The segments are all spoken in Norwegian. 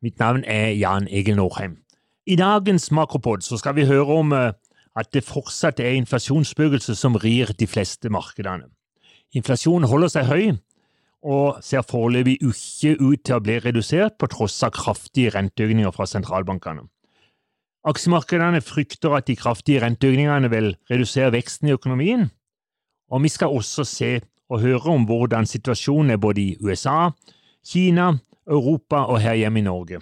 Mitt navn er Jan Egil Norheim. I dagens Makropod skal vi høre om eh, at det fortsatt er inflasjonsspøkelset som rir de fleste markedene. Inflasjonen holder seg høy, og ser foreløpig ikke ut til å bli redusert på tross av kraftige renteøkninger fra sentralbankene. Aksjemarkedene frykter at de kraftige renteøkningene vil redusere veksten i økonomien, og vi skal også se og høre om hvordan situasjonen er både i USA, Kina, Europa og her hjemme i Norge.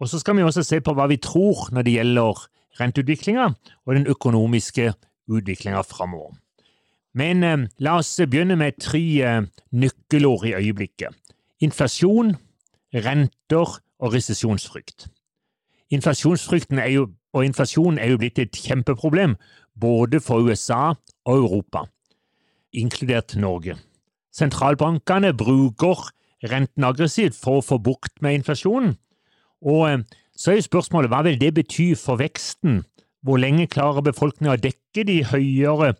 Og så skal vi også se på hva vi tror når det gjelder renteutviklinga og den økonomiske utviklinga framover. Men eh, la oss begynne med tre eh, nøkkelord i øyeblikket. Inflasjon, renter og resesjonsfrykt. Inflasjonsfrykten er jo, og inflasjonen er jo blitt et kjempeproblem både for USA og Europa inkludert Norge. Sentralbankene bruker renten aggressivt for å få bukt med inflasjonen. Og eh, så er jo spørsmålet hva vil det bety for veksten? Hvor lenge klarer befolkningen å dekke de høyere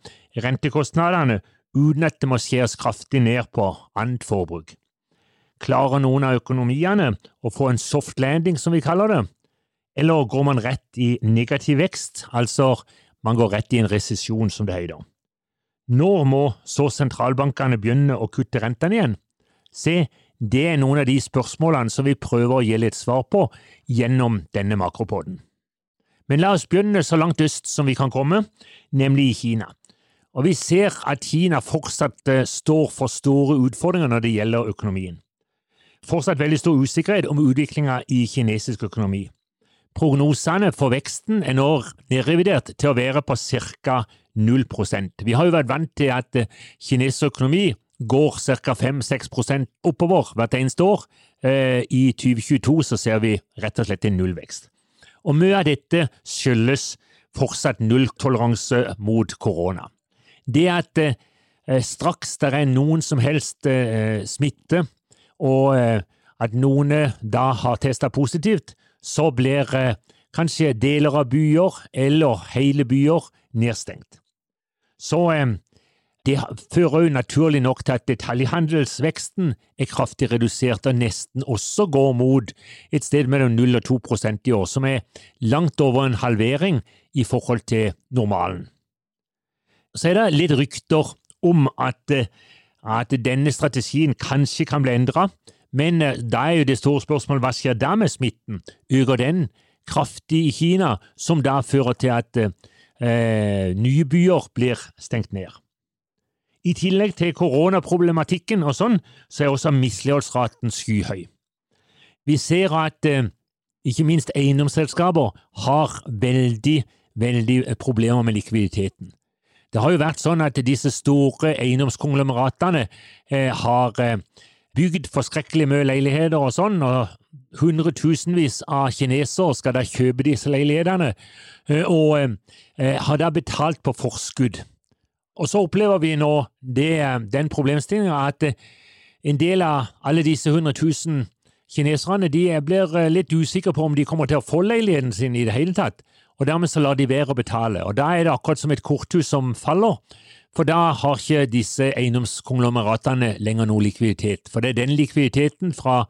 rentekostnadene uten at det må skjæres kraftig ned på annet forbruk? Klarer noen av økonomiene å få en soft landing, som vi kaller det? Eller går man rett i negativ vekst, altså man går rett i en resesjon, som det heter? Når må så sentralbankene begynne å kutte rentene igjen? Se, det er noen av de spørsmålene som vi prøver å gi litt svar på gjennom denne makropoden. Men la oss begynne så langt øst som vi kan komme, nemlig i Kina. Og vi ser at Kina fortsatt eh, står for store utfordringer når det gjelder økonomien. Fortsatt veldig stor usikkerhet om utviklinga i kinesisk økonomi. Prognosene for veksten er nå nedrevidert til å være på ca. 0% Vi har jo vært vant til at eh, kinesisk økonomi går ca. 5-6 oppover hvert eneste år. Eh, I 2022 så ser vi rett og slett en nullvekst. Og mye av dette skyldes fortsatt nulltoleranse mot korona. Det at eh, straks det er noen som helst smitte, og at noen da har testa positivt, så blir kanskje deler av byer eller hele byer nedstengt. Så det fører jo naturlig nok til at detaljhandelsveksten er kraftig redusert og nesten også går mot et sted mellom 0 og 2 i år, som er langt over en halvering i forhold til normalen. Så er det litt rykter om at, at denne strategien kanskje kan bli endra, men eh, da er jo det store spørsmålet hva skjer da med smitten? Øker den kraftig i Kina, som da fører til at eh, nye byer blir stengt ned? I tillegg til koronaproblematikken og sånn, så er også misligholdsraten skyhøy. Vi ser at eh, ikke minst eiendomsselskaper har veldig, veldig problemer med likviditeten. Det har jo vært sånn at disse store eiendomskonglomeratene eh, har eh, bygd forskrekkelig mye leiligheter og sånn, og hundretusenvis av kinesere skal da kjøpe disse leilighetene, eh, og eh, har da betalt på forskudd. Og så opplever vi nå det, den problemstillinga at eh, en del av alle disse 100 000 kineserne de blir eh, litt usikre på om de kommer til å få leiligheten sin i det hele tatt, og dermed så lar de være å betale. Og Da er det akkurat som et korthus som faller, for da har ikke disse eiendomskonglomeratene lenger noe likviditet. For det er den likviditeten fra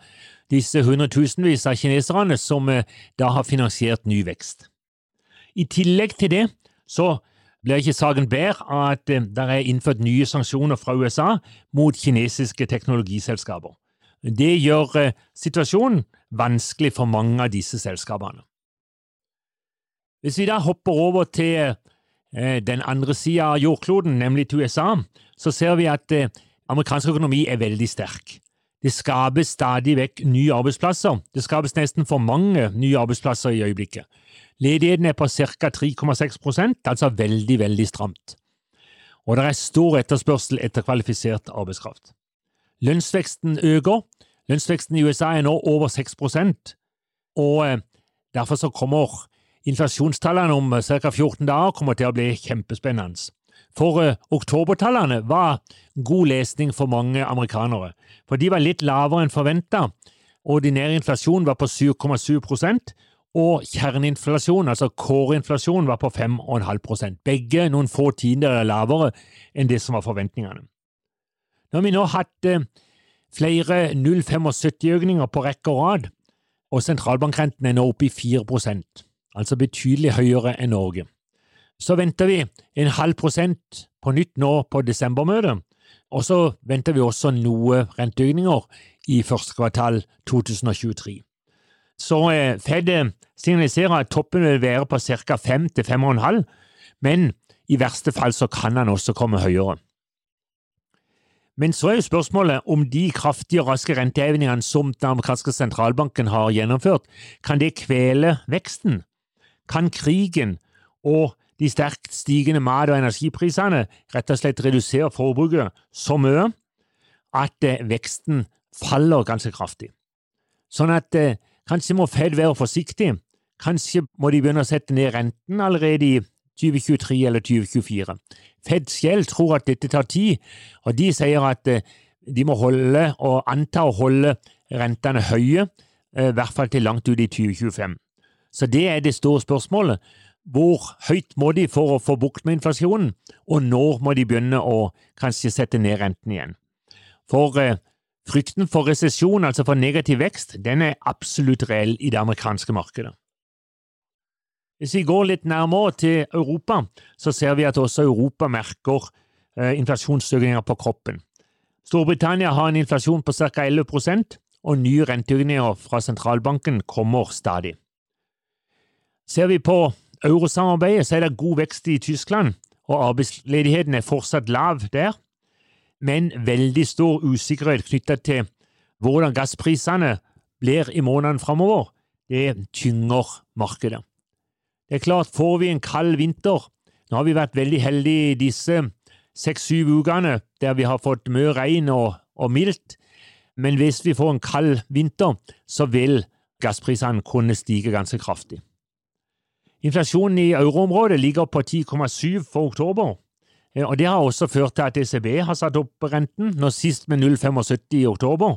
disse hundretusenvis av kineserne som eh, da har finansiert ny vekst. I tillegg til det så blir ikke saken bedre av at eh, det er innført nye sanksjoner fra USA mot kinesiske teknologiselskaper. Det gjør eh, situasjonen vanskelig for mange av disse selskapene. Hvis vi da hopper over til eh, den andre sida av jordkloden, nemlig til USA, så ser vi at amerikansk økonomi er veldig sterk. Det skapes stadig vekk nye arbeidsplasser. Det skapes nesten for mange nye arbeidsplasser i øyeblikket. Ledigheten er på ca. 3,6% altså veldig, veldig stramt. Og det er stor etterspørsel etter kvalifisert arbeidskraft. Lønnsveksten øker. Lønnsveksten i USA er nå over 6 og eh, Derfor så kommer inflasjonstallene om ca. 14 dager kommer til å bli kjempespennende. For uh, oktobertallene var god lesning for mange amerikanere, for de var litt lavere enn forventa. Ordinær inflasjon var på 7,7 og kjerneinflasjon, altså core-inflasjon, var på 5,5 Begge noen få tiendedeler lavere enn det som var forventningene. Når vi nå hatt uh, flere 0,75-økninger på rekke og rad, og sentralbankrenten er nå oppe i 4 altså betydelig høyere enn Norge. Så venter vi en halv prosent på nytt nå på desembermøtet, og så venter vi også noe renteøkninger i første kvartal 2023. Så eh, Fed signaliserer at toppen vil være på ca. 5 til 5,5, men i verste fall så kan den også komme høyere. Men så er jo spørsmålet om de kraftige og raske rentehevingene som den amerikanske sentralbanken har gjennomført, kan det kvele veksten? Kan krigen og de sterkt stigende mat- og energiprisene rett og slett redusere forbruket så mye at eh, veksten faller ganske kraftig. Sånn at eh, kanskje må Fed være forsiktig. Kanskje må de begynne å sette ned renten allerede i 2023 eller 2024. Fed selv tror at dette tar tid, og de sier at eh, de må holde og anta å holde rentene høye, i hvert fall til langt ut i 2025. Så det er det store spørsmålet. Hvor høyt må de for å få bukt med inflasjonen, og når må de begynne å kanskje sette ned renten igjen? For eh, frykten for resesjon, altså for negativ vekst, den er absolutt reell i det amerikanske markedet. Hvis vi går litt nærmere til Europa, så ser vi at også Europa merker eh, inflasjonsøkninger på kroppen. Storbritannia har en inflasjon på ca. 11% og nye renteøkninger fra sentralbanken kommer stadig. Ser vi på eurosamarbeidet, så er det god vekst i Tyskland, og arbeidsledigheten er fortsatt lav der, men veldig stor usikkerhet knyttet til hvordan gassprisene blir i månedene framover. Det tynger markedet. Det er klart, får vi en kald vinter Nå har vi vært veldig heldige disse seks-syv ukene der vi har fått mye regn og, og mildt, men hvis vi får en kald vinter, så vil gassprisene kunne stige ganske kraftig. Inflasjonen i euroområdet ligger på 10,7 for oktober, og det har også ført til at ECB har satt opp renten, nå sist med 0,75 i oktober.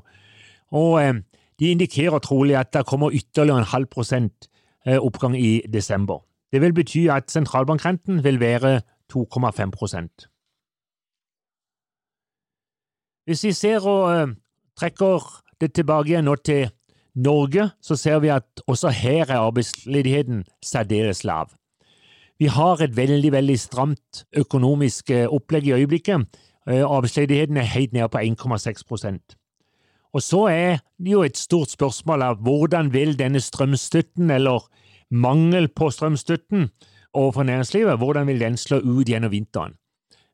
Og eh, de indikerer trolig at det kommer ytterligere en halv prosent eh, oppgang i desember. Det vil bety at sentralbankrenten vil være 2,5% Hvis vi ser og trekker det tilbake igjen nå til Norge så ser vi at også her er arbeidsledigheten særdeles lav. Vi har et veldig veldig stramt økonomisk eh, opplegg i øyeblikket. Eh, arbeidsledigheten er helt nede på 1,6% Og så er det jo et stort spørsmål av hvordan vil denne strømstøtten, eller mangel på strømstøtten overfor næringslivet, hvordan vil den slå ut gjennom vinteren?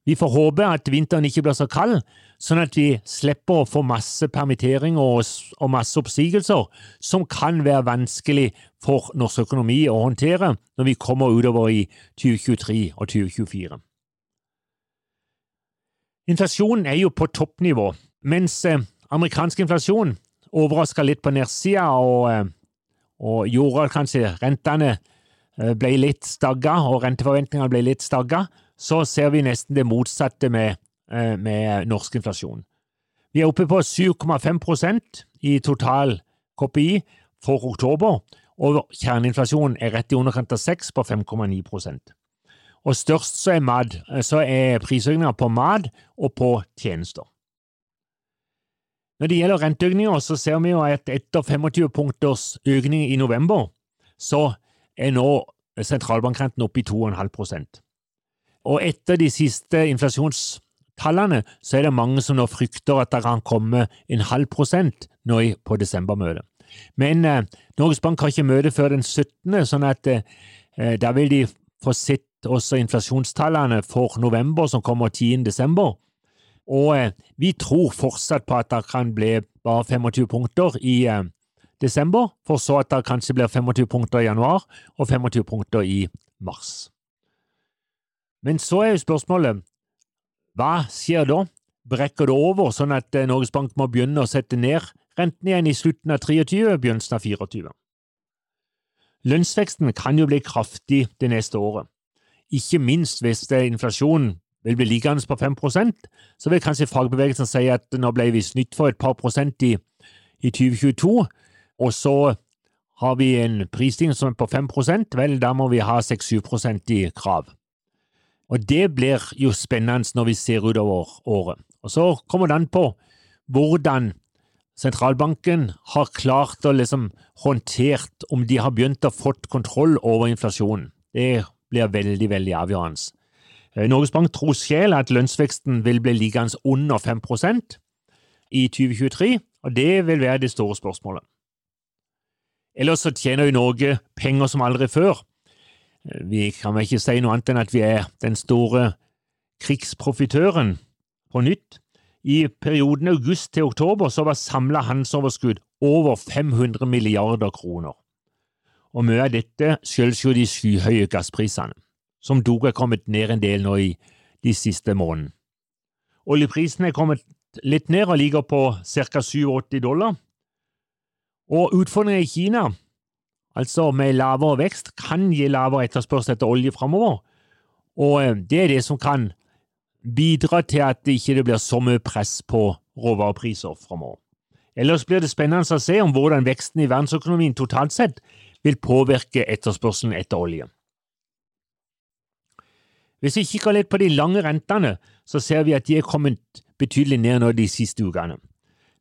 Vi får håpe at vinteren ikke blir så kald, sånn at vi slipper å få masse permitteringer og, masse oppsigelser, som kan være vanskelig for norsk økonomi å håndtere når vi kommer utover i 2023 og 2024. Inflasjonen er jo på toppnivå, mens eh, amerikansk inflasjon overraska litt på nedsida og, eh, og gjorde kanskje rentene eh, ble litt stagga, og renteforventningene ble litt stagga, så ser vi nesten det motsatte med, eh, med norsk inflasjon. Vi er oppe på 7,5% i total KPI for oktober, og kjerneinflasjonen er rett i underkant av 6 på 5,9 Og størst så er, mat, så er prisøkninger på mat og på tjenester. Når det gjelder renteøkninger, så ser vi jo at etter 25 punkters økning i november, så er nå sentralbankrenten oppe i 2,5 og etter de siste inflasjonstallene så er det mange som nå frykter at det kan komme en halv prosent nå på desembermøtet. Men eh, Norges Bank har ikke møte før den 17., sånn at eh, eh, da vil de få sett også inflasjonstallene for november, som kommer 10. desember. Og eh, vi tror fortsatt på at det kan bli bare 25 punkter i eh, desember, for så at det kanskje blir 25 punkter i januar og 25 punkter i mars. Men så er jo spørsmålet hva skjer da? Brekker det over, sånn at eh, Norges Bank må begynne å sette ned renten igjen i slutten av 23, begynnelsen av 24? Lønnsveksten kan jo bli kraftig det neste året. Ikke minst hvis inflasjonen vil bli liggende på 5% så vil kanskje fagbevegelsen si at nå ble vi snytt for et par prosent i, i 2022, og så har vi en prisstigning som er på 5% vel, da må vi ha 6-7% i krav. Og det blir jo spennende når vi ser utover året. Og så kommer det an på hvordan sentralbanken har klart å liksom håndtert om de har begynt å fått kontroll over inflasjonen. Det blir veldig, veldig avgjørende. Eh, Norges Bank tror selv at lønnsveksten vil bli liggende under 5% i 2023, og det vil være det store spørsmålet. Ellers så tjener jo Norge penger som aldri før. Vi kan vel ikke si noe annet enn at vi er den store krigsprofitøren på nytt. I perioden august til oktober så var samla handelsoverskudd over 500 milliarder kroner. Og mye av dette skyldes jo de skyhøye gassprisene, som dog er kommet ned en del nå i de siste månedene. Oljeprisen er kommet litt ned og ligger på ca. 87 dollar. Og utfordringen i Kina, altså med lavere vekst, kan gi lavere etterspørsel etter olje framover, og eh, det er det som kan bidra til at det ikke blir så mye press på råvarepriser framover. Ellers blir det spennende å se om hvordan veksten i verdensøkonomien totalt sett vil påvirke etterspørselen etter olje. Hvis vi kikker litt på de lange rentene, så ser vi at de er kommet betydelig ned nå de siste ukene.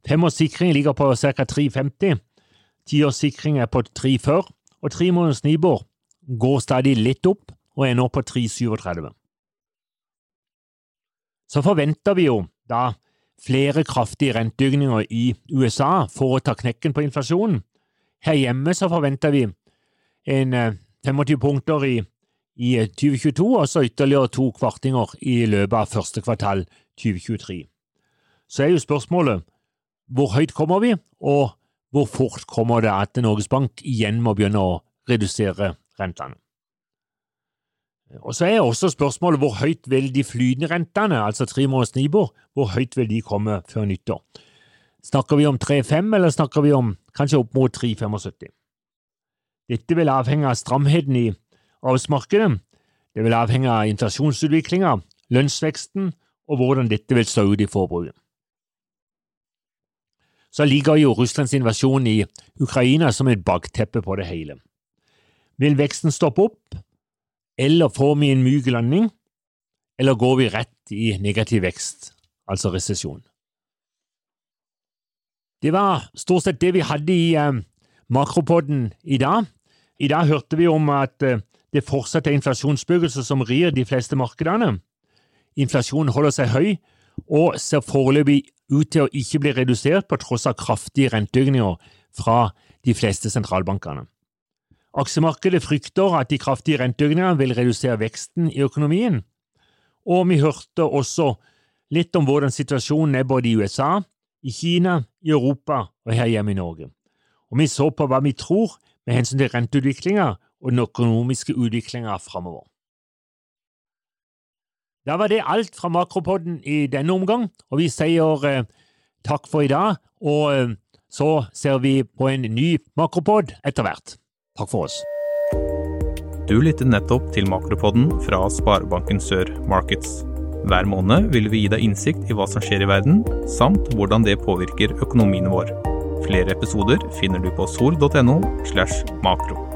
Femårssikring ligger på ca. 3,50, tiårssikring er på 3,40, og tre måneders Nibor går stadig litt opp og er nå på 3,37 så forventer vi jo da flere kraftige renteøkninger i USA for å ta knekken på inflasjonen. Her hjemme så forventer vi en 25 eh, punkter i, i 2022, eh, og så ytterligere to kvartinger i løpet av første kvartal 2023. Så er jo spørsmålet hvor høyt kommer vi, og hvor fort kommer det at Norges Bank igjen må begynne å redusere rentene? Og Så er også spørsmålet hvor høyt vil de flytende rentene, altså tre måneders Nibor, hvor høyt vil de komme før nyttår? Snakker vi om 3,5, eller snakker vi om kanskje opp mot 3,75? Dette vil avhenge av stramheten i arbeidsmarkedet, det vil avhenge av inflasjonsutviklinga, lønnsveksten og hvordan dette vil stå ut i forbruket. Så ligger jo Russlands invasjon i Ukraina som et bakteppe på det hele. Vil veksten stoppe opp, eller får vi en myk landing, eller går vi rett i negativ vekst, altså resesjon? Det var stort sett det vi hadde i eh, makropodden i dag. I dag hørte vi om at eh, det fortsatt er inflasjonsbevegelse som rir de fleste markedene. Inflasjonen holder seg høy og ser foreløpig ut til å ikke bli redusert på tross av kraftige renteøkninger fra de fleste sentralbankene. Aksjemarkedet frykter at de kraftige renteøkningene vil redusere veksten i økonomien, og vi hørte også litt om hvordan situasjonen er både i USA, i Kina, i Europa og her hjemme i Norge. Og vi så på hva vi tror med hensyn til renteutviklinga og den økonomiske utviklinga framover. Da var det alt fra Makropodden i denne omgang, og vi sier eh, takk for i dag, og eh, så ser vi på en ny Makropod etter hvert. Takk for oss. Du lyttet nettopp til Makropodden fra Sparebanken Sør Markets. Hver måned vil vi gi deg innsikt i hva som skjer i verden, samt hvordan det påvirker økonomien vår. Flere episoder finner du på sol.no slash makro.